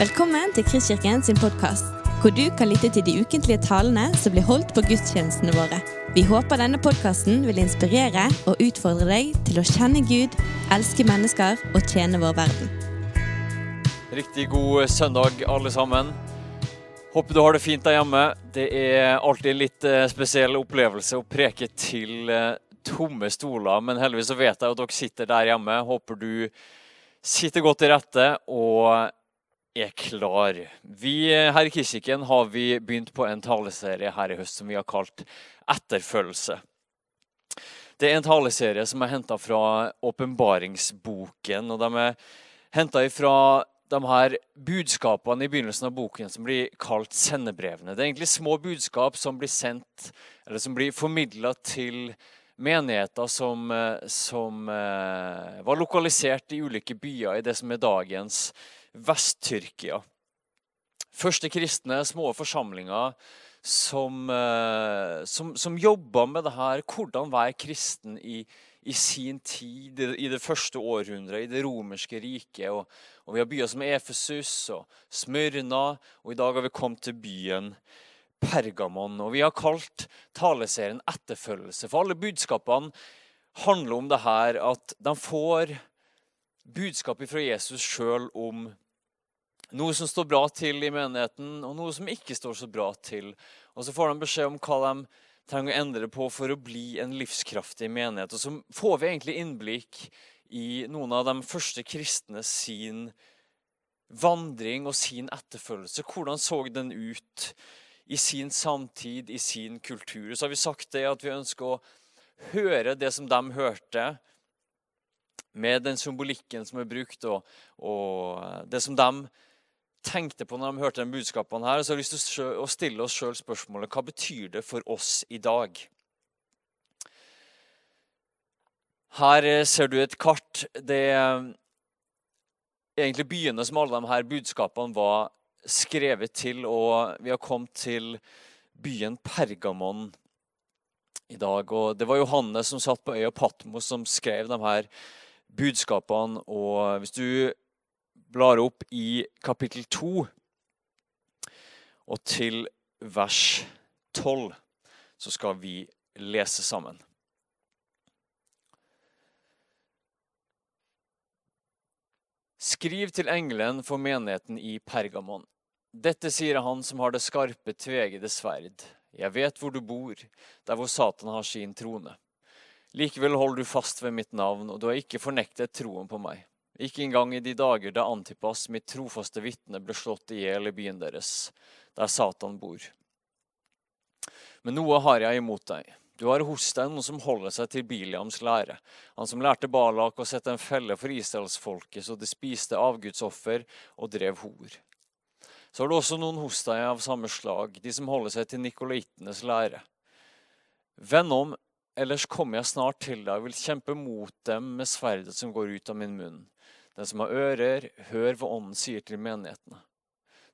Velkommen til Kristkirken sin podkast, hvor du kan lytte til de ukentlige talene som blir holdt på gudstjenestene våre. Vi håper denne podkasten vil inspirere og utfordre deg til å kjenne Gud, elske mennesker og tjene vår verden. Riktig god søndag, alle sammen. Håper du har det fint der hjemme. Det er alltid en litt eh, spesiell opplevelse å preke til eh, tomme stoler, men heldigvis så vet jeg at dere sitter der hjemme. Håper du sitter godt til rette og er klar. Vi her i Kirken har vi begynt på en taleserie her i høst som vi har kalt Etterfølgelse. Det er en taleserie som er henta fra åpenbaringsboken. og De er henta fra de her budskapene i begynnelsen av boken som blir kalt sendebrevene. Det er egentlig små budskap som blir sendt, eller som blir formidla til menigheter som, som eh, var lokalisert i ulike byer i det som er dagens Vest-Tyrkia. Første kristne små forsamlinger som, eh, som, som jobba med det her. Hvordan være kristen i, i sin tid, i det første århundret, i det romerske riket. Og, og vi har byer som Efesus og Smyrna, og i dag har vi kommet til byen Pergamon. Og vi har kalt taleserien 'Etterfølgelse', for alle budskapene handler om det her at de får budskapet fra Jesus sjøl om noe som står bra til i menigheten, og noe som ikke står så bra til. Og så får de beskjed om hva de trenger å endre på for å bli en livskraftig menighet. Og så får vi egentlig innblikk i noen av de første kristne sin vandring og sin etterfølgelse. Hvordan så den ut i sin samtid, i sin kultur? Så har vi sagt det at vi ønsker å høre det som de hørte med den symbolikken som er brukt, og, og, det som de tenkte på når de hørte de budskapene her, så har jeg lyst til å stille oss sjøl spørsmålet hva betyr det for oss i dag? Her eh, ser du et kart. Det er egentlig byene som alle de her budskapene var skrevet til, og vi har kommet til byen Pergamon i dag. Og det var Johannes som satt på øya Patmos, som skrev de her budskapene. Og hvis du blar opp i kapittel 2 og til vers 12, så skal vi lese sammen. Skriv til engelen for menigheten i Pergamon. Dette sier han som har det skarpe, tvegede sverd. Jeg vet hvor du bor, der hvor Satan har sin trone. Likevel holder du fast ved mitt navn, og du har ikke fornektet troen på meg. Ikke engang i de dager da Antipas, mitt trofaste vitne, ble slått i hjel i byen deres, der Satan bor. Men noe har jeg imot deg. Du har hos deg noen som holder seg til Biliams lære, han som lærte Balak å sette en felle for israelsfolket så de spiste avgudsoffer og drev hor. Så har du også noen hos deg av samme slag, de som holder seg til nikolaitenes lære. Venn om Ellers kommer jeg snart til deg og vil kjempe mot dem med sverdet som går ut av min munn. Den som har ører, hør hva Ånden sier til menighetene.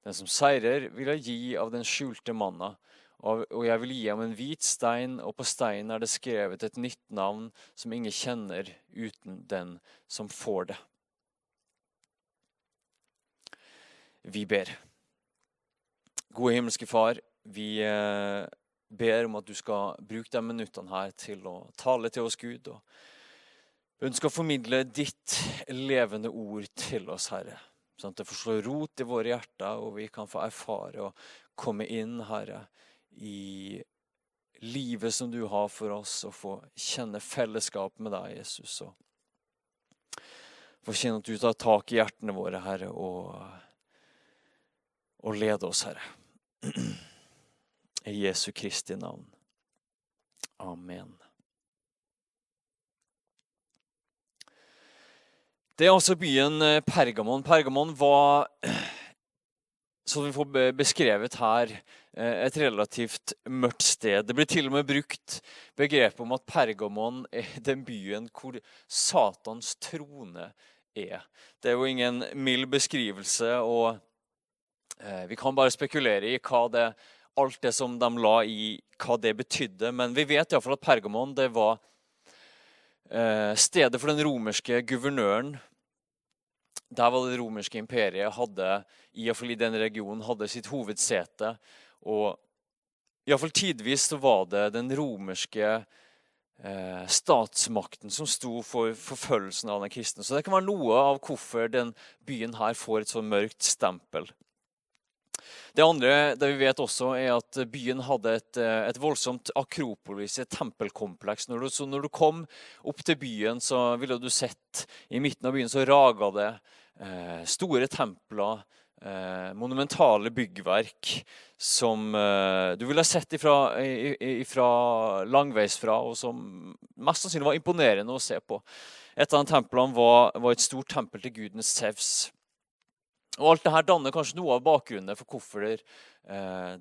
Den som seirer, vil jeg gi av den skjulte manna, og jeg vil gi ham en hvit stein, og på steinen er det skrevet et nytt navn som ingen kjenner uten den som får det. Vi ber. Gode himmelske Far, vi eh, ber om at du skal bruke de minuttene her til å tale til oss, Gud. og ønsker å formidle ditt levende ord til oss, Herre. Sånn at det får slå rot i våre hjerter, og vi kan få erfare og komme inn, Herre, i livet som du har for oss, og få kjenne fellesskap med deg, Jesus. Og få kjenne at du tar tak i hjertene våre, Herre, og, og lede oss, Herre. I Jesu Kristi navn. Amen. Det er altså byen eh, Pergamon. Pergamon var, som vi får beskrevet her, eh, et relativt mørkt sted. Det blir til og med brukt begrepet om at Pergamon er den byen hvor Satans trone er. Det er jo ingen mild beskrivelse, og eh, vi kan bare spekulere i hva det er alt det som de la i hva det betydde. Men vi vet iallfall at Pergamon det var eh, stedet for den romerske guvernøren Der var det romerske imperiet hadde, i, i den regionen hadde sitt hovedsete. Og iallfall tidvis så var det den romerske eh, statsmakten som sto for forfølgelsen av den kristne. Så det kan være noe av hvorfor den byen her får et så mørkt stempel. Det andre det vi vet også er at byen hadde et, eh, et voldsomt akropolis, et tempelkompleks. Når du, så når du kom opp til byen, så ville du sett i midten av byen så raga det eh, store templer, eh, monumentale byggverk som eh, du ville sett ifra, ifra langveisfra, og som mest sannsynlig var imponerende å se på. Et av de templene var, var et stort tempel til guden Sevs. Og Alt dette danner kanskje noe av bakgrunnen for hvorfor det, eh,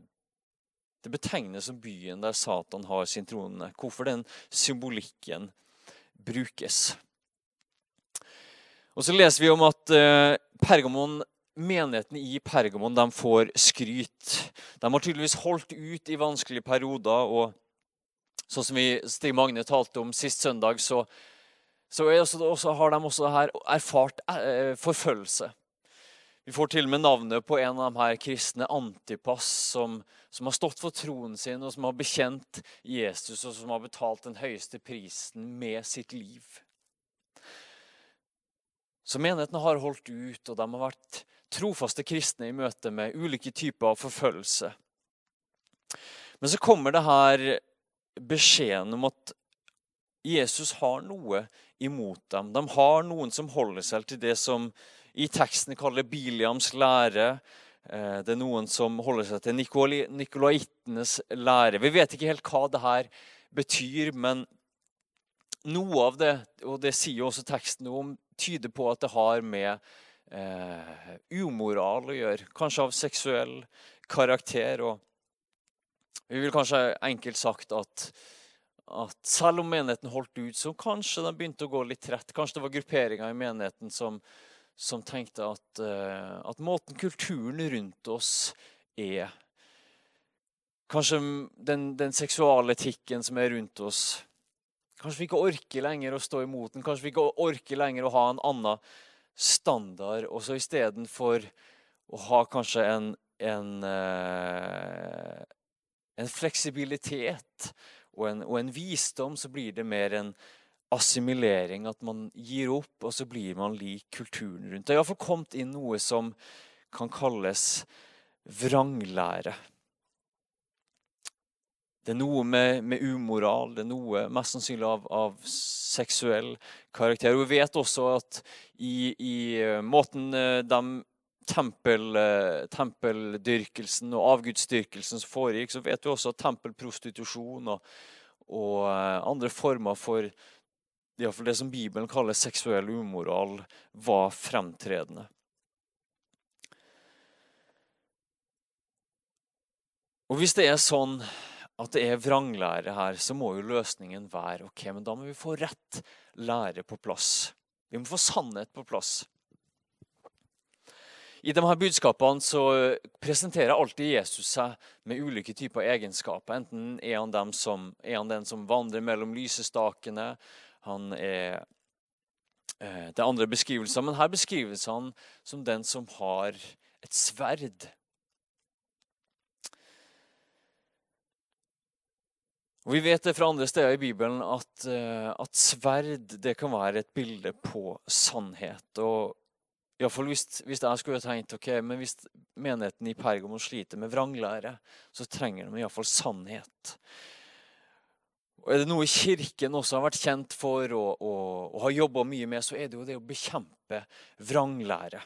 det betegnes som byen der Satan har sin trone. Hvorfor den symbolikken brukes. Og Så leser vi om at eh, Pergamon, menigheten i Pergamon de får skryt. De har tydeligvis holdt ut i vanskelige perioder. og Sånn som vi, Stig Magne talte om sist søndag, så, så også, også har de også her erfart eh, forfølgelse. Vi får til og med navnet på en av de her kristne, Antipas, som, som, har stått for troen sin, og som har bekjent Jesus, og som har betalt den høyeste prisen med sitt liv. Så menigheten har holdt ut, og de har vært trofaste kristne i møte med ulike typer av forfølgelse. Men så kommer det her beskjeden om at Jesus har noe imot dem. De har noen som holder seg til det som i teksten kaller Biliams lære. Eh, det er noen som holder seg til nikolaittenes lære. Vi vet ikke helt hva det her betyr, men noe av det, og det sier også teksten om, tyder på at det har med eh, umoral å gjøre. Kanskje av seksuell karakter. og Vi vil kanskje enkelt sagt at, at selv om menigheten holdt ut, så kanskje den begynte å gå litt trett. Kanskje det var grupperinger i menigheten som, som tenkte at, uh, at måten kulturen rundt oss er Kanskje den, den seksualetikken som er rundt oss Kanskje vi ikke orker lenger å stå imot den. Kanskje vi ikke orker lenger å ha en annen standard. Og så istedenfor å ha kanskje en, en, uh, en fleksibilitet og en, og en, visdom, så blir det mer en assimilering, at man gir opp, og så blir man lik kulturen rundt. Det har iallfall kommet inn noe som kan kalles vranglære. Det er noe med, med, umoral, det er noe mest sannsynlig av, av seksuell karakter. Og Vi vet også at i, i eh, måten eh, de tempel, eh, tempeldyrkelsen og avgudsdyrkelsen som foregikk, så vet vi også at tempelprostitusjon og, og andre former for iallfall det som Bibelen kaller seksuell umoral, var fremtredende. Og Hvis det er sånn at det er vranglære her, så må jo løsningen være ok, men da må vi få rett lære på plass. Vi må få sannhet på plass. I de her budskapene så presenterer alltid Jesus seg med ulike typer egenskaper. Enten er han, som, er han den som vandrer mellom lysestakene, han er eh, Det andre beskrivelser, men her beskrives han som den som har et sverd. Og Vi vet det fra andre steder i Bibelen at, eh, at sverd det kan være et bilde på sannhet. Og Iallfall hvis, hvis jeg skulle tenkt ok, men hvis menigheten i Pergamon sliter med vranglære, så trenger de iallfall sannhet. Og Er det noe Kirken også har vært kjent for og, og, og har jobba mye med, så er det jo det å bekjempe vranglære.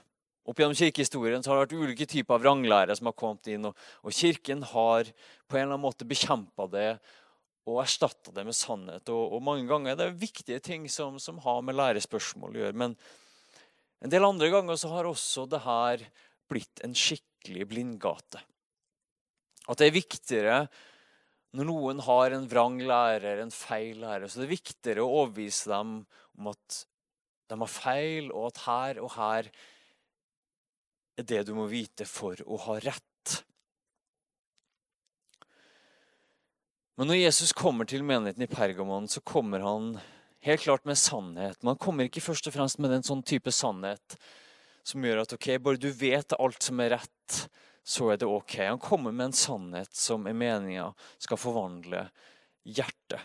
Opp gjennom kirkehistorien så har det vært ulike typer av vranglære som har kommet inn. Og, og Kirken har på en eller annen måte bekjempa det og erstatta det med sannhet. Og, og, mange ganger er det viktige ting som, som, har med lærespørsmål å gjøre. Men en del andre ganger så har også det her blitt en skikkelig blindgate. At det er viktigere når noen har en vrang lærer, en feil lærer, så det er viktigere å overbevise dem om at de har feil, og at her og her er det du må vite for å ha rett. Men når Jesus kommer til menigheten i Pergamon, så kommer han helt klart med sannhet. Men han kommer ikke først og fremst med den sånn type sannhet som gjør at ok, bare du vet alt som er rett, så er det ok. Han kommer med en sannhet som er meninga skal forvandle hjertet.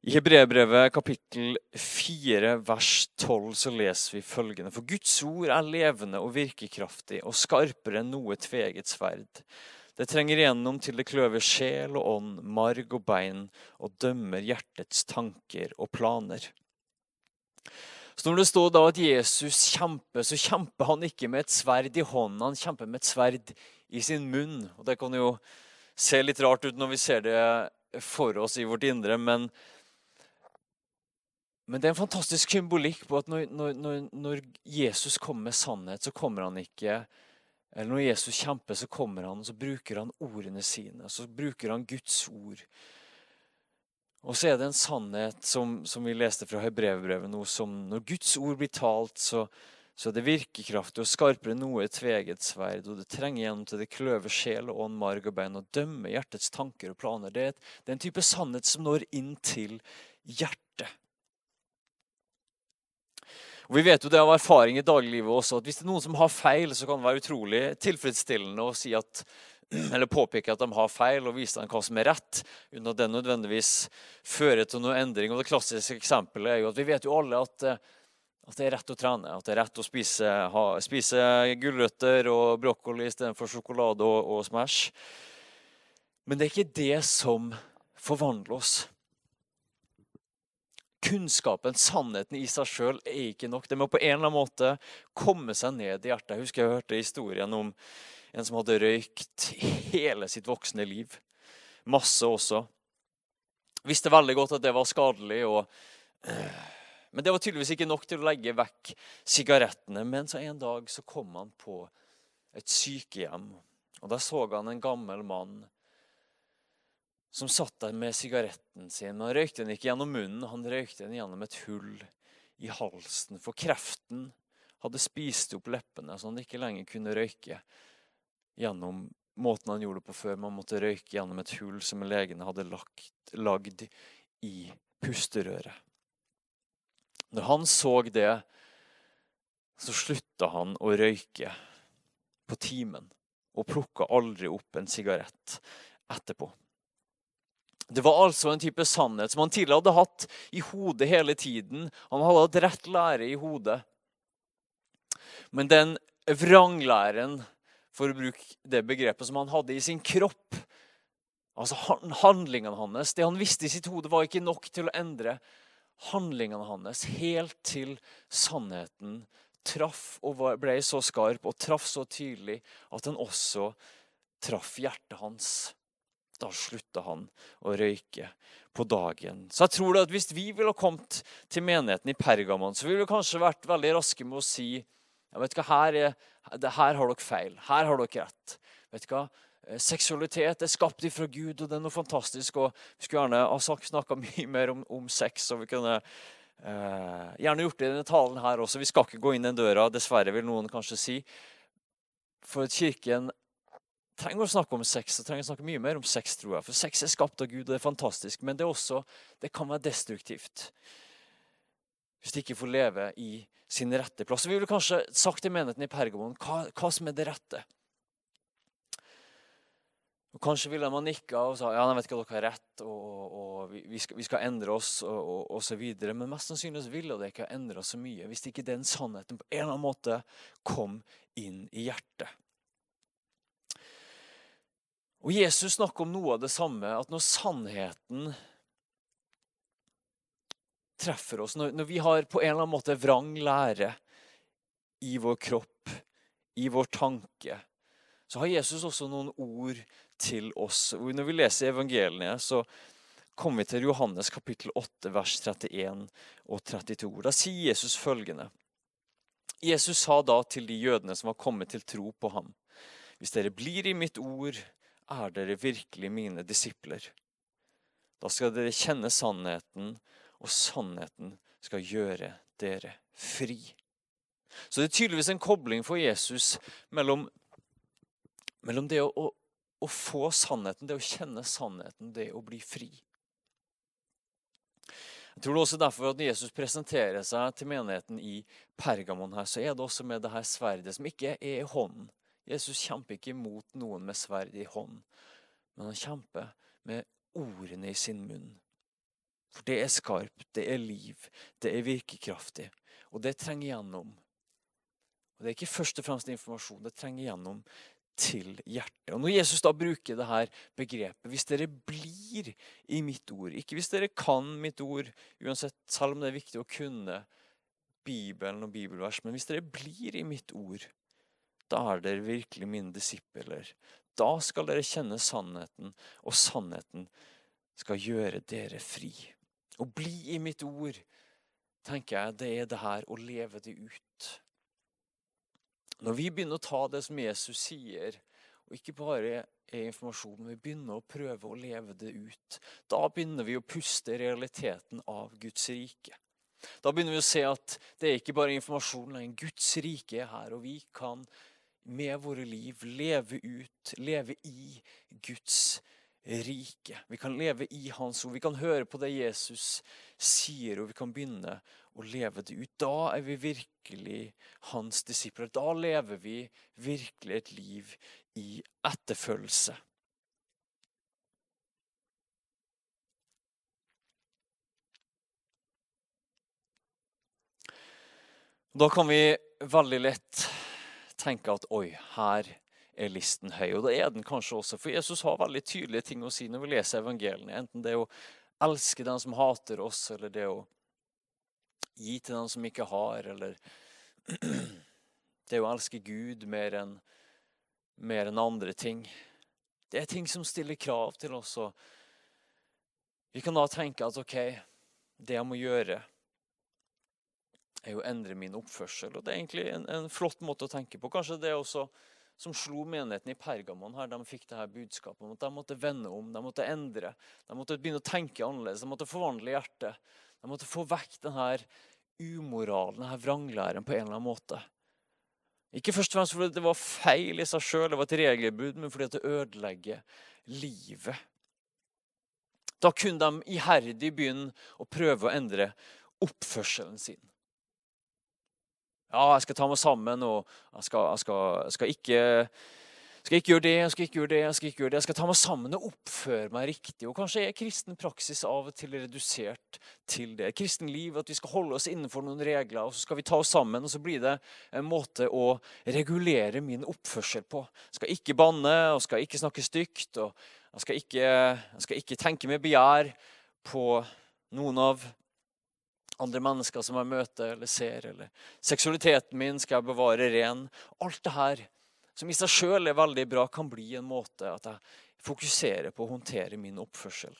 I Hebreerbrevet kapittel 4 vers 12 så leser vi følgende.: For Guds ord er levende og virkekraftig og skarpere enn noe tveget sverd. Det trenger igjennom til det kløver sjel og ånd, marg og bein, og dømmer hjertets tanker og planer. Så Når det står da at Jesus kjemper, så kjemper han ikke med et sverd i hånden, han kjemper med et sverd i sin munn. Og Det kan jo se litt rart ut når vi ser det for oss i vårt indre, men men det er en fantastisk symbolikk på at når, når, når, Jesus kommer med sannhet, så kommer han ikke Eller når Jesus kjemper, så kommer han og så bruker han ordene sine. Så bruker han Guds ord. Og så er det en sannhet som, som vi leste fra Hebrevbrevet nå, som når Guds ord blir talt, så, så er det virkekraftig og skarpere enn noe tveget sverd. Og det trenger gjennom til det kløver sjel og ånd, marg og bein og dømmer hjertets tanker og planer. Det er, et, det er en type sannhet som når inn til hjertet. Og Vi vet jo det av erfaring i dagliglivet også, at hvis det er noen som har feil, så kan det være utrolig tilfredsstillende å si at, eller påpeke at de har feil, og vise dem hva som er rett, uten at det nødvendigvis fører til noen endring. Og Det klassiske eksempelet er jo at vi vet jo alle at, at det er rett å trene. At det er rett å spise, ha, spise gulrøtter og brokkoli istedenfor sjokolade og, og Smash. Men det er ikke det som forvandler oss kunnskapen, sannheten i seg sjøl, er ikke nok. Det må på en eller annen måte komme seg ned i hjertet. Jeg husker jeg hørte historien om en som hadde røykt hele sitt voksne liv. Masse også. Visste veldig godt at det var skadelig. Og, øh, men det var tydeligvis ikke nok til å legge vekk sigarettene. Men så en dag så kom han på et sykehjem, og der så han en gammel mann som satt der med sigaretten sin. Han røykte den ikke gjennom munnen, han røykte den gjennom et hull i halsen. For kreften hadde spist opp leppene, så han ikke lenger kunne røyke gjennom måten han gjorde det på før. Man måtte røyke gjennom et hull som legene hadde lagt, lagd i pusterøret. Når han så det, så slutta han å røyke på timen og plukka aldri opp en sigarett etterpå. Det var altså en type sannhet som han tidligere hadde hatt i hodet hele tiden. Han hadde hatt rett lære i hodet. Men den vranglæren, for å bruke det begrepet, som han hadde i sin kropp, altså handlingene hans Det han visste i sitt hode, var ikke nok til å endre handlingene hans helt til sannheten traff og ble så skarp og traff så tydelig at den også traff hjertet hans. Da slutta han å røyke på dagen. Så jeg tror at Hvis vi ville kommet til menigheten i Pergamon, så ville vi kanskje vært veldig raske med å si jeg vet hva, her, er, her har dere feil. Her har dere rett. Vet du hva? Eh, seksualitet er skapt ifra Gud, og det er noe fantastisk. og Vi skulle gjerne ha snakka mye mer om, om, sex. og vi kunne eh, gjerne gjort det i denne talen her også. Vi skal ikke gå inn den døra, dessverre, vil noen kanskje si. For at Kirken trenger å snakke om sex og trenger å snakke mye mer om sex, tror jeg. For sex er skapt av Gud, og det er fantastisk. Men det, også, det kan være destruktivt hvis de ikke får leve i sin rette plass. Vi ville kanskje sagt til menigheten i Pergamon hva, hva som er det rette. Og Kanskje ville man nikka og sa ja, jeg vet ikke dere har rett, og, og vi, skal, vi, skal, endre oss og, og, og så videre. Men mest sannsynlig ville det ikke ha endra så mye hvis ikke den sannheten på en eller annen måte kom inn i hjertet. Og Jesus snakker om noe av det samme, at når sannheten treffer oss, når, når, vi har på en eller annen måte vrang lære i vår kropp, i vår tanke, så har Jesus også noen ord til oss. Når vi leser evangeliene, så kommer vi til Johannes kapittel 8, vers 31 og 32. Da sier Jesus følgende. Jesus sa da til de jødene som var kommet til tro på ham. Hvis dere blir i mitt ord, er dere virkelig mine disipler. Da skal dere kjenne sannheten, og sannheten skal gjøre dere fri. Så det er tydeligvis en kobling for Jesus mellom, mellom det å, å, å, få sannheten, det å kjenne sannheten, det å bli fri. Jeg tror det også derfor at Når Jesus presenterer seg til menigheten i Pergamon, her, så er det også med det her sverdet som ikke er i hånden. Jesus kjemper ikke imot noen med sverd i hånd, men han kjemper med ordene i sin munn. For det er skarpt, det er liv, det er virkekraftig, og det trenger gjennom. Og Det er ikke først og fremst informasjon, det trenger gjennom til hjertet. Og Når Jesus da bruker det her begrepet 'hvis dere blir i mitt ord', ikke hvis dere kan mitt ord, uansett, selv om det er viktig å kunne Bibelen og bibelvers, men hvis dere blir i mitt ord, da er dere virkelig mine disipler. Da skal dere kjenne sannheten, og sannheten skal gjøre dere fri. Å bli i mitt ord, tenker jeg, det er det her å leve det ut. Når vi begynner å ta det som Jesus sier, og ikke bare er informasjon, men vi begynner å prøve å leve det ut, da begynner vi å puste realiteten av Guds rike. Da begynner vi å se at det er ikke bare informasjon men Guds rike er her, og vi kan med våre liv leve ut, leve i Guds rike. Vi kan leve i Hans ord. Vi kan høre på det Jesus sier, og vi kan begynne å leve det ut. Da er vi virkelig Hans disipler. Da lever vi virkelig et liv i etterfølgelse. Da kan vi veldig lett tenke at oi, her er listen høy. Og det er den kanskje også, for Jesus har veldig tydelige ting å si når vi leser evangeliene. Enten det å elske den som hater oss, eller det å gi til den som ikke har, eller det å elske Gud mer enn enn andre ting. Det er ting som stiller krav til oss. og Vi kan da tenke at OK, det jeg må gjøre, er å endre min oppførsel. Og Det er egentlig en, en flott måte å tenke på. Kanskje det er også som slo menigheten i Pergamon her, de fikk det her budskapet om at de måtte vende om, de måtte endre. De måtte begynne å tenke annerledes, de måtte forvandle hjertet. De måtte få vekk denne umoralen, denne vranglæren, på en eller annen måte. Ikke først og fremst fordi det var feil i seg sjøl, det var et regelbrudd, men fordi det ødelegger livet. Da kunne de iherdig begynne å prøve å endre oppførselen sin. Ja, jeg skal ta meg sammen, og jeg skal, jeg skal, jeg skal ikke skal ikke gjøre det, jeg skal ikke gjøre det, jeg skal ikke gjøre det. Jeg skal ta meg sammen og oppføre meg riktig. Og Kanskje er kristen praksis av og til redusert til det. Kristen liv, at vi skal holde oss innenfor noen regler, og så skal vi ta oss sammen. Og så blir det en måte å regulere min oppførsel på. Jeg skal ikke banne, og skal ikke snakke stygt. og Jeg skal ikke, jeg skal ikke tenke med begjær på noen av andre mennesker som jeg møter eller ser. Eller seksualiteten min skal jeg bevare ren. Alt det her, som i seg sjøl er veldig bra, kan bli en måte at jeg fokuserer på å håndtere min oppførsel.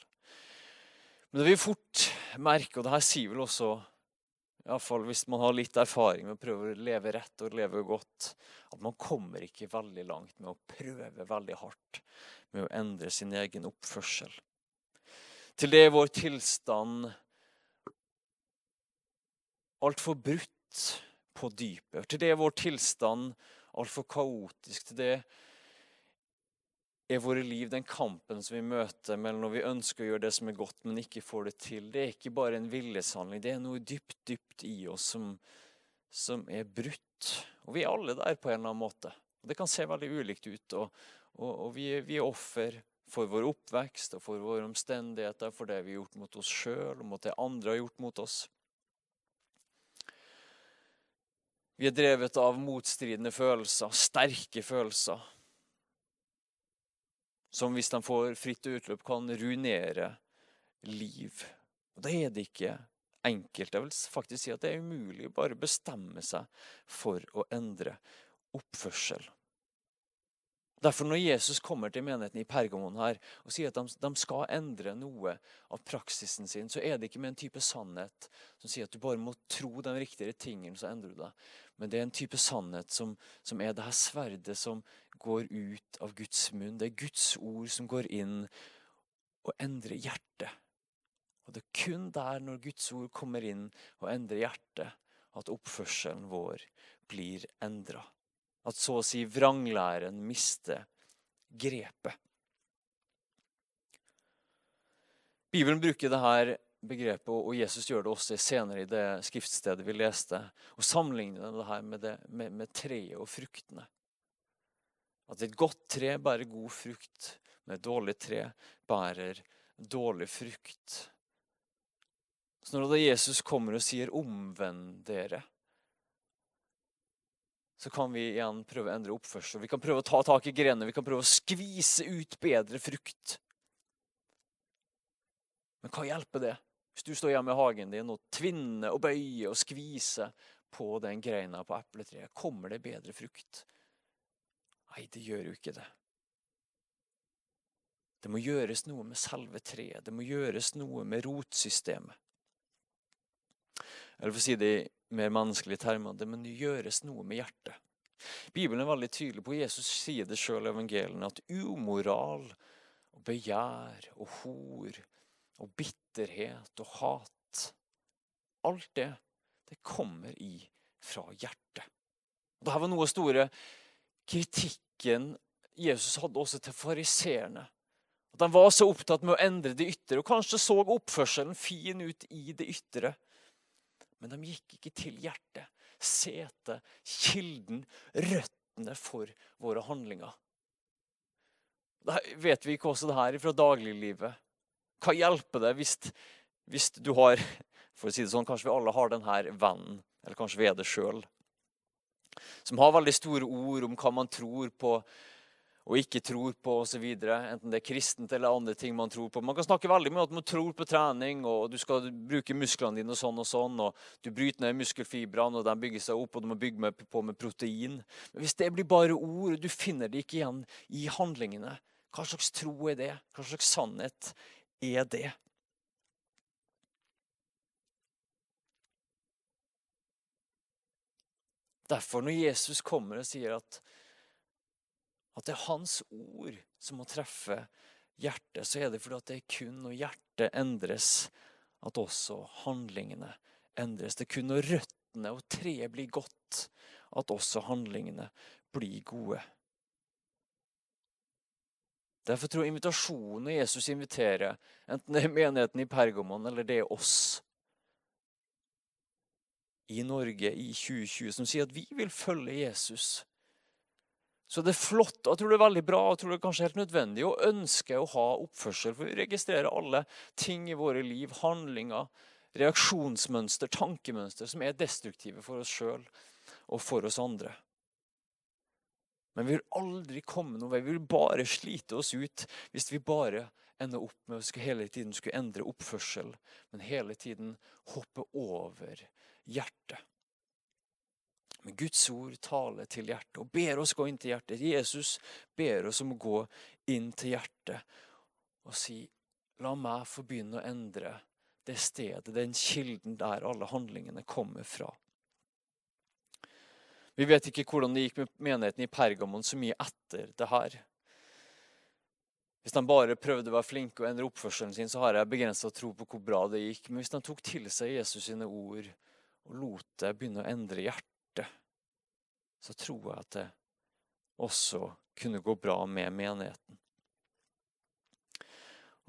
Men det vil fort merke, og det her sier vel også Iallfall hvis man har litt erfaring med å prøve å leve rett og leve godt, at man kommer ikke veldig langt med å prøve veldig hardt med å endre sin egen oppførsel. Til det er vår tilstand altfor brutt på dypet. Til det er vår tilstand altfor kaotisk. Til det er våre liv den kampen som vi møter mellom når vi ønsker å gjøre det som er godt, men ikke får det til. Det er ikke bare en viljeshandling. Det er noe dypt, dypt i oss som, som er brutt. Og vi er alle der på en eller annen måte. Det kan se veldig ulikt ut. Og, og, og vi, er, vi er offer for vår oppvekst og for våre omstendigheter, for det vi har gjort mot oss sjøl og mot det andre har gjort mot oss. Vi er drevet av motstridende følelser, sterke følelser. Som hvis de får fritt utløp, kan ruinere liv. Og Da er det ikke enkelt. Jeg vil faktisk si at det er umulig å bare bestemme seg for å endre oppførsel. Derfor Når Jesus kommer til menigheten i Pergamon her og sier at de, de, skal endre noe av praksisen sin, så er det ikke med en type sannhet som sier at du bare må tro de riktige tingene, så endrer du deg. Men det er en type sannhet som, som er det her sverdet som går ut av Guds munn. Det er Guds ord som går inn og endrer hjertet. Og det er kun der, når Guds ord kommer inn og endrer hjertet, at oppførselen vår blir endra. At så å si vranglæren mister grepet. Bibelen bruker dette begrepet, og Jesus gjør det også senere i det skriftstedet vi leste, og sammenligner det her med, det, med, med treet og fruktene. At et godt tre bærer god frukt, men et dårlig tre bærer dårlig frukt. Så når da Jesus kommer og sier 'omvend dere', så kan vi igjen prøve å endre oppførsel. Vi kan prøve å ta tak i grenene, vi kan prøve å skvise ut bedre frukt. Men hva hjelper det? Hvis du står hjemme i hagen din og tvinner og bøyer og skviser på den greina på epletreet, kommer det bedre frukt? Nei, det gjør jo ikke det. Det må gjøres noe med selve treet. Det må gjøres noe med rotsystemet. Eller for å si det i mer menneskelige termer, det må gjøres noe med hjertet. Bibelen er veldig tydelig på, Jesus sier det sjøl i evangeliene, at umoral og begjær og hor og bitterhet og hat Alt det, det kommer i fra hjertet. Dette var noe av store kritikken Jesus hadde også til fariseerne. At De var så opptatt med å endre det ytre, og kanskje så oppførselen fin ut i det ytre. Men de gikk ikke til hjertet, setet, kilden, røttene for våre handlinger. Da vet vi ikke også det her fra dagliglivet. Hva hjelper det hvis, hvis, du har For å si det sånn, kanskje vi alle har denne vennen, eller kanskje vi er det sjøl, som har veldig store ord om hva man tror på og ikke tror på osv. Enten det er kristent eller andre ting man tror på. Man kan snakke veldig mye om at man tror på trening, og du skal bruke musklene dine og sånn og sånn. og Du bryter ned muskelfibrene, og de bygger seg opp, og du må bygge med, på med protein. Men hvis det blir bare ord, og du finner det ikke igjen i handlingene, hva slags tro er det? Hva slags sannhet er det. Derfor, når Jesus kommer og sier at, at det er hans ord som må treffe hjertet, så er det fordi at det er kun når hjertet endres, at også handlingene endres. Det er kun når røttene og treet blir godt, at også handlingene blir gode. Derfor tror jeg invitasjonen Jesus inviterer, enten det er menigheten i Pergamon eller det er oss i Norge i 2020, som sier at vi vil følge Jesus. Så det er flott, og jeg tror det er veldig bra og jeg tror det er kanskje helt nødvendig å ønske å ha oppførsel. For vi registrerer alle ting i våre liv, handlinger, reaksjonsmønster, tankemønster som er destruktive for oss sjøl og for oss andre. Men vi vil aldri komme noen vei. Vi vil bare slite oss ut hvis vi bare ender opp med å hele tiden skulle endre oppførsel, men hele tiden hoppe over hjertet. Men Guds ord taler til hjertet og ber oss gå inn til hjertet. Jesus ber oss om å gå inn til hjertet og si La meg få begynne å endre det stedet, den kilden der alle handlingene kommer fra. Vi vet ikke hvordan det gikk med menigheten i Pergamon så mye etter det her. Hvis de bare prøvde å være flinke og endre oppførselen sin, så har jeg begrensa tro på hvor bra det gikk. Men hvis de tok til seg Jesus sine ord og lot det begynne å endre hjertet, så tror jeg at det også kunne gå bra med menigheten.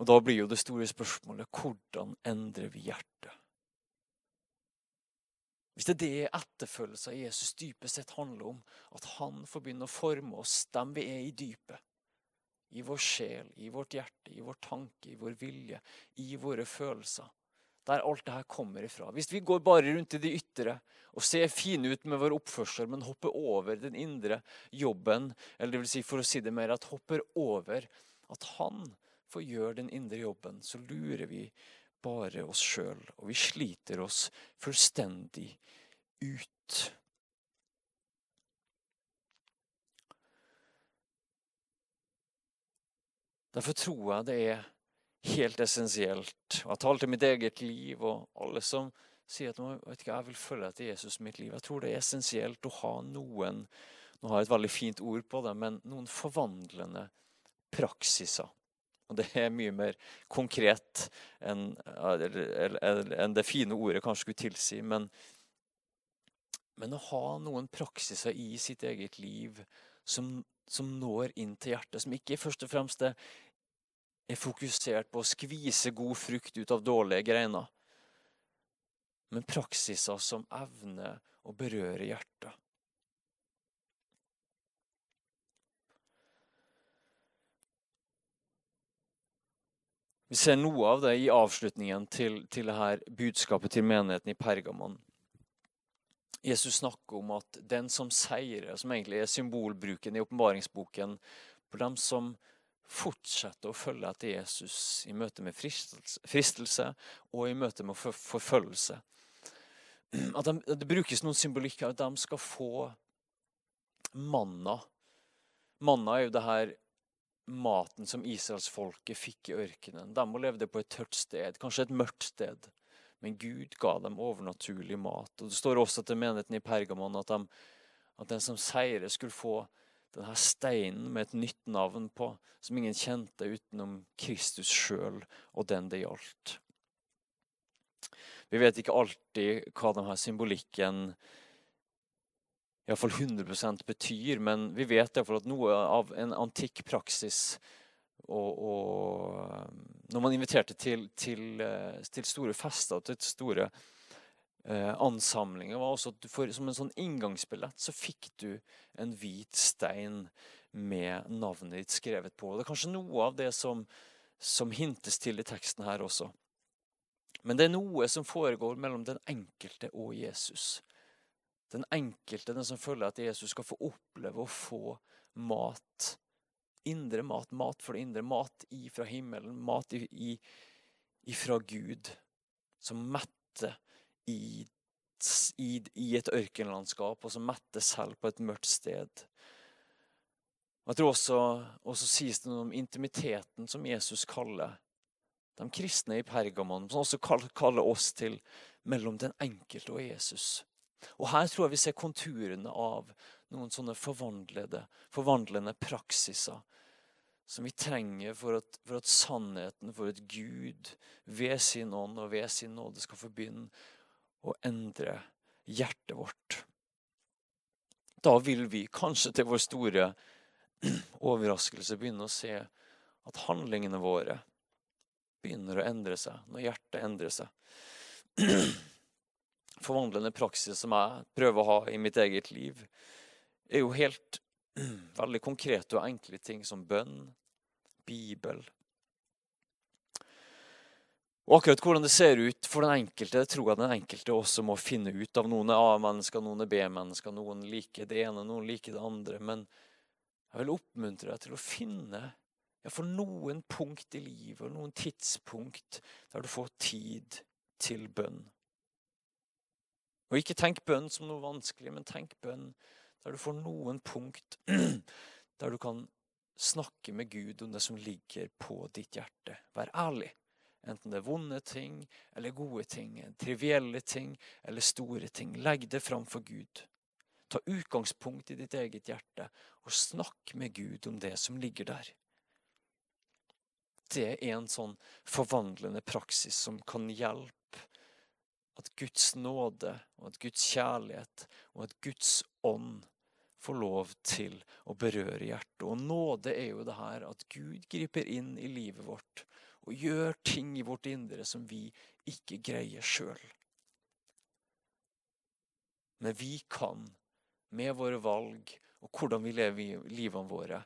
Og Da blir jo det store spørsmålet hvordan endrer vi hjertet? Hvis det er det etterfølgelse av Jesus dypest sett handler om, at han får begynne å forme oss, dem vi er i dypet, i vår sjel, i vårt hjerte, i vår tanke, i vår vilje, i våre følelser, der alt det her kommer ifra. Hvis vi går bare rundt i det ytre og ser fine ut med vår oppførsel, men hopper over den indre jobben, eller det vil si for å si det mer, at hopper over at han får gjøre den indre jobben, så lurer vi bare oss sjøl, og vi sliter oss fullstendig ut. Derfor tror jeg det er helt essensielt. Jeg jeg taler til mitt eget liv og alle som sier at vet ikke, jeg vil følge etter Jesus i mitt liv. Jeg tror det er essensielt å ha noen nå har jeg et veldig fint ord på det, men noen forvandlende praksiser. Og det er mye mer konkret enn enn det fine ordet kanskje skulle tilsi. Men, men, å ha noen praksiser i sitt eget liv som, som, når inn til hjertet, som ikke først og fremst er er fokusert på å skvise god frukt ut av dårlige greiner, men praksiser som evner å berøre hjertet. Vi ser noe av det i avslutningen til, til dette budskapet til menigheten i Pergamon. Jesus snakker om at den som seirer, som egentlig er symbolbruken i åpenbaringsboken, for dem som fortsetter å følge etter Jesus i møte med fristelse, og i møte med forfølgelse. At, de, at det brukes noen symbolikker at de skal få manna. Manna er jo det her maten som israelsfolket fikk i ørkenen. De levde på et tørt sted, kanskje et mørkt sted. Men Gud ga dem overnaturlig mat. Og Det står også til menigheten i Pergamon at, de, at den som seirer, skulle få denne steinen med et nytt navn på, som ingen kjente utenom Kristus sjøl og den det gjaldt. Vi vet ikke alltid hva denne symbolikken iallfall 100% betyr, men vi vet iallfall at noe av en antikk praksis og, og Når man inviterte til, til, eh, til store fester og til store eh, ansamlinger, var også at får, som en sånn inngangsbillett så fikk du en hvit stein med navnet ditt skrevet på. Det er kanskje noe av det som, som hintes til i teksten her også. Men det er noe som foregår mellom den enkelte og Jesus den enkelte, den som føler at Jesus skal få oppleve å få mat. Indre mat, mat for det indre, mat ifra himmelen, mat ifra Gud, som metter i, i, i et ørkenlandskap, og som metter selv på et mørkt sted. Jeg tror også, også sies det noe om intimiteten som Jesus kaller de kristne i Pergamon, som også kaller oss til mellom den enkelte og Jesus. Og Her tror jeg vi ser konturene av noen sånne forvandlende praksiser som vi trenger for at, for at, sannheten, for at Gud ved sin ånd og ved sin nåde skal få å endre hjertet vårt. Da vil vi kanskje til vår store overraskelse begynne å se at handlingene våre begynner å endre seg når hjertet endrer seg. forvandlende praksis som jeg prøver å ha i mitt eget liv, er jo helt veldig konkrete og enkle ting som bønn, Bibel. Og akkurat hvordan det ser ut for den enkelte, tror jeg den enkelte også må finne ut av. Noen er A-mennesker, noen er B-mennesker, noen liker det ene, noen liker det andre. Men jeg vil oppmuntre deg til å finne for noen punkt i livet, noen tidspunkt der du får tid til bønn. Og ikke tenk bønn som noe vanskelig, men tenk bønn der du får noen punkt der du kan snakke med Gud om det som ligger på ditt hjerte. Vær ærlig. Enten det er vonde ting eller gode ting, trivielle ting eller store ting. Legg det fram for Gud. Ta utgangspunkt i ditt eget hjerte og snakk med Gud om det som ligger der. Det er en sånn forvandlende praksis som kan hjelpe at Guds nåde og at Guds kjærlighet og at Guds ånd får lov til å berøre hjertet. Og nåde er jo det her at Gud griper inn i livet vårt og gjør ting i vårt indre som vi ikke greier sjøl. Men vi kan, med våre valg og hvordan vi lever livene våre,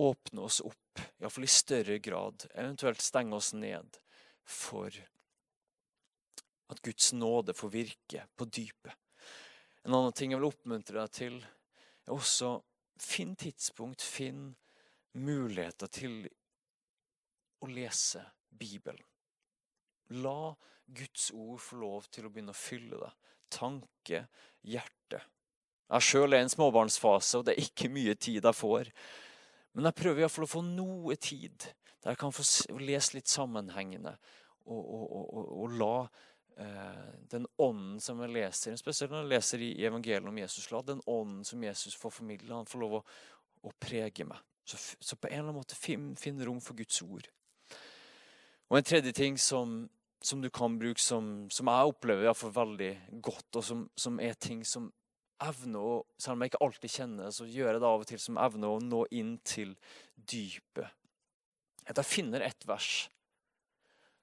åpne oss opp, iallfall i større grad, eventuelt stenge oss ned for at Guds nåde får virke på dypet. En annen ting jeg vil oppmuntre deg til, er også finn tidspunkt, finn muligheter til å lese Bibelen. La Guds ord få lov til å begynne å fylle deg. Tanke, hjerte. Jeg sjøl er i en småbarnsfase, og det er ikke mye tid jeg får. Men jeg prøver iallfall å få noe tid der jeg kan få lese litt sammenhengende og, og, og, og la Eh, den ånden som jeg leser, spesielt når jeg leser i evangeliet om Jesus, la den ånden som Jesus får formidle, han får lov å, å prege meg. Så, så, på en eller annen måte finn, finn rom for Guds ord. Og en tredje ting som, som du kan bruke, som, som jeg opplever i fall veldig godt, og som, som, er ting som evner å Selv om jeg ikke alltid kjenner det, så gjør jeg det av og til som evner å nå inn til dypet. at jeg finner et vers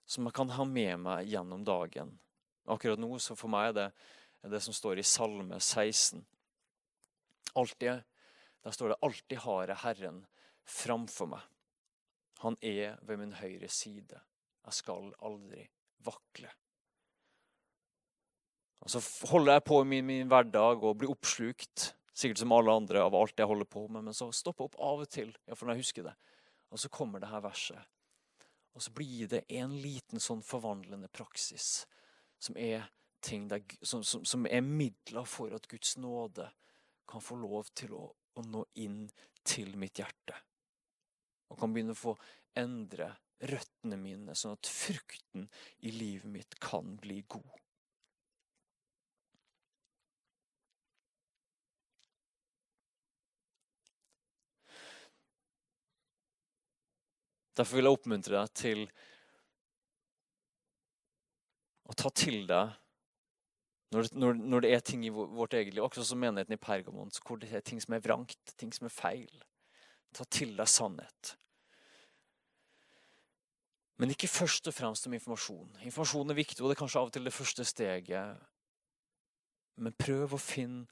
som jeg kan ha med meg gjennom dagen. Akkurat nå, så for meg er det, det som står i Salme 16. Altid, der står det 'Alltid har jeg Herren framfor meg'. Han er ved min høyre side. Jeg skal aldri vakle. Og Så holder jeg på i min, min hverdag og blir oppslukt, sikkert som alle andre, av alt jeg holder på med. Men så stopper jeg opp av og til, iallfall når jeg husker det. Og så kommer det her verset. Og så blir det en liten sånn forvandlende praksis som er, der, som, som, som er midler for at Guds nåde kan få lov til å, å nå inn til mitt hjerte. Og kan begynne å få endre røttene mine, sånn at frukten i livet mitt kan bli god. Derfor vil jeg oppmuntre deg til å ta til deg når, når, når, det er ting i vårt eget liv, akkurat som menigheten i Pergamon, hvor det er ting som er vrangt, ting som er feil. Ta til deg sannhet. Men ikke først og fremst om informasjon. Informasjon er viktig, og det er kanskje av og til det første steget. Men prøv å finne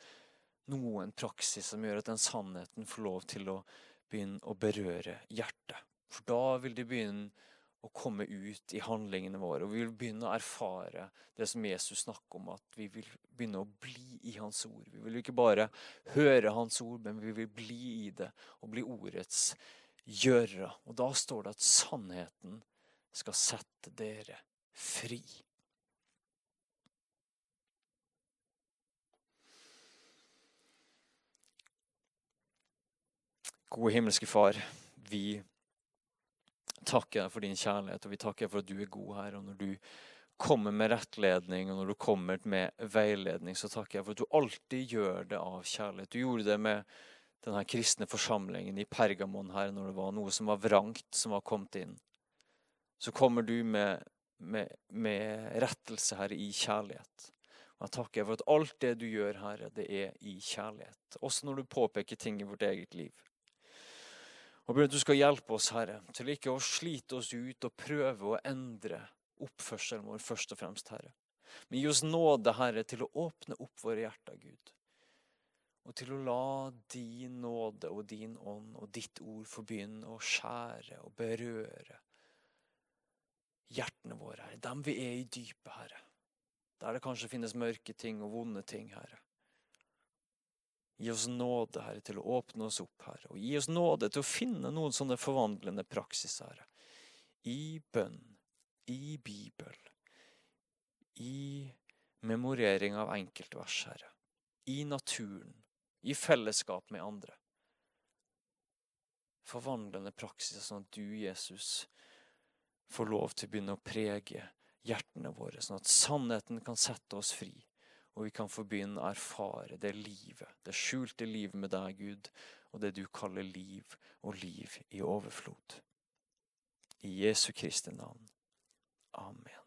noen praksis som gjør at den sannheten får lov til å begynne å berøre hjertet. For da vil de begynne å komme ut i handlingene våre. Og vi vil begynne å erfare det som Jesus snakker om, at vi vil begynne å bli i Hans ord. Vi vil ikke bare høre Hans ord, men vi vil bli i det og bli ordets gjøre. Og da står det at sannheten skal sette dere fri. Gode himmelske Far, vi takker deg for din kjærlighet, og vi takker deg for at du er god her. Og når du kommer med rettledning, og når du kommer med veiledning, så takker jeg for at du alltid gjør det av kjærlighet. Du gjorde det med denne kristne forsamlingen i Pergamon her, når det var noe som var vrangt, som var kommet inn. Så kommer du med, med, med rettelse her i kjærlighet. Og jeg takker for at alt det du gjør, Herre, det er i kjærlighet. Også når du påpeker ting i vårt eget liv. Og ber du skal hjelpe oss, Herre, til ikke å slite oss ut og prøve å endre oppførselen vår først og fremst, Herre. Men gi oss nåde, Herre, til å åpne opp våre hjerter, Gud. Og til å la din nåde og din ånd og ditt ord få begynne å skjære og berøre hjertene våre, Herre. Dem vi er i dypet, Herre. Der det kanskje finnes mørke ting og vonde ting, Herre. Gi oss nåde, Herre, til å åpne oss opp, Herre. Og gi oss nåde til å finne noen sånne forvandlende praksiser, Herre. I bønn, i Bibel, i memorering av enkeltvers, Herre. I naturen, i fellesskap med andre. Forvandlende praksis, sånn at du, Jesus, får lov til å begynne å prege hjertene våre, sånn at sannheten kan sette oss fri og vi kan få begynne å erfare det livet, det skjulte livet med deg, Gud, og det du kaller liv og liv i overflod. I Jesu Kristi navn. Amen.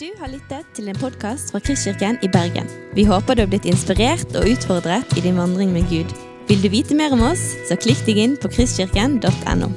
Du har lyttet til en podkast fra Kristkirken i Bergen. Vi håper du har blitt inspirert og utfordret i din vandring med Gud. Vil du vite mer om oss, så klikk deg inn på kristkirken.no.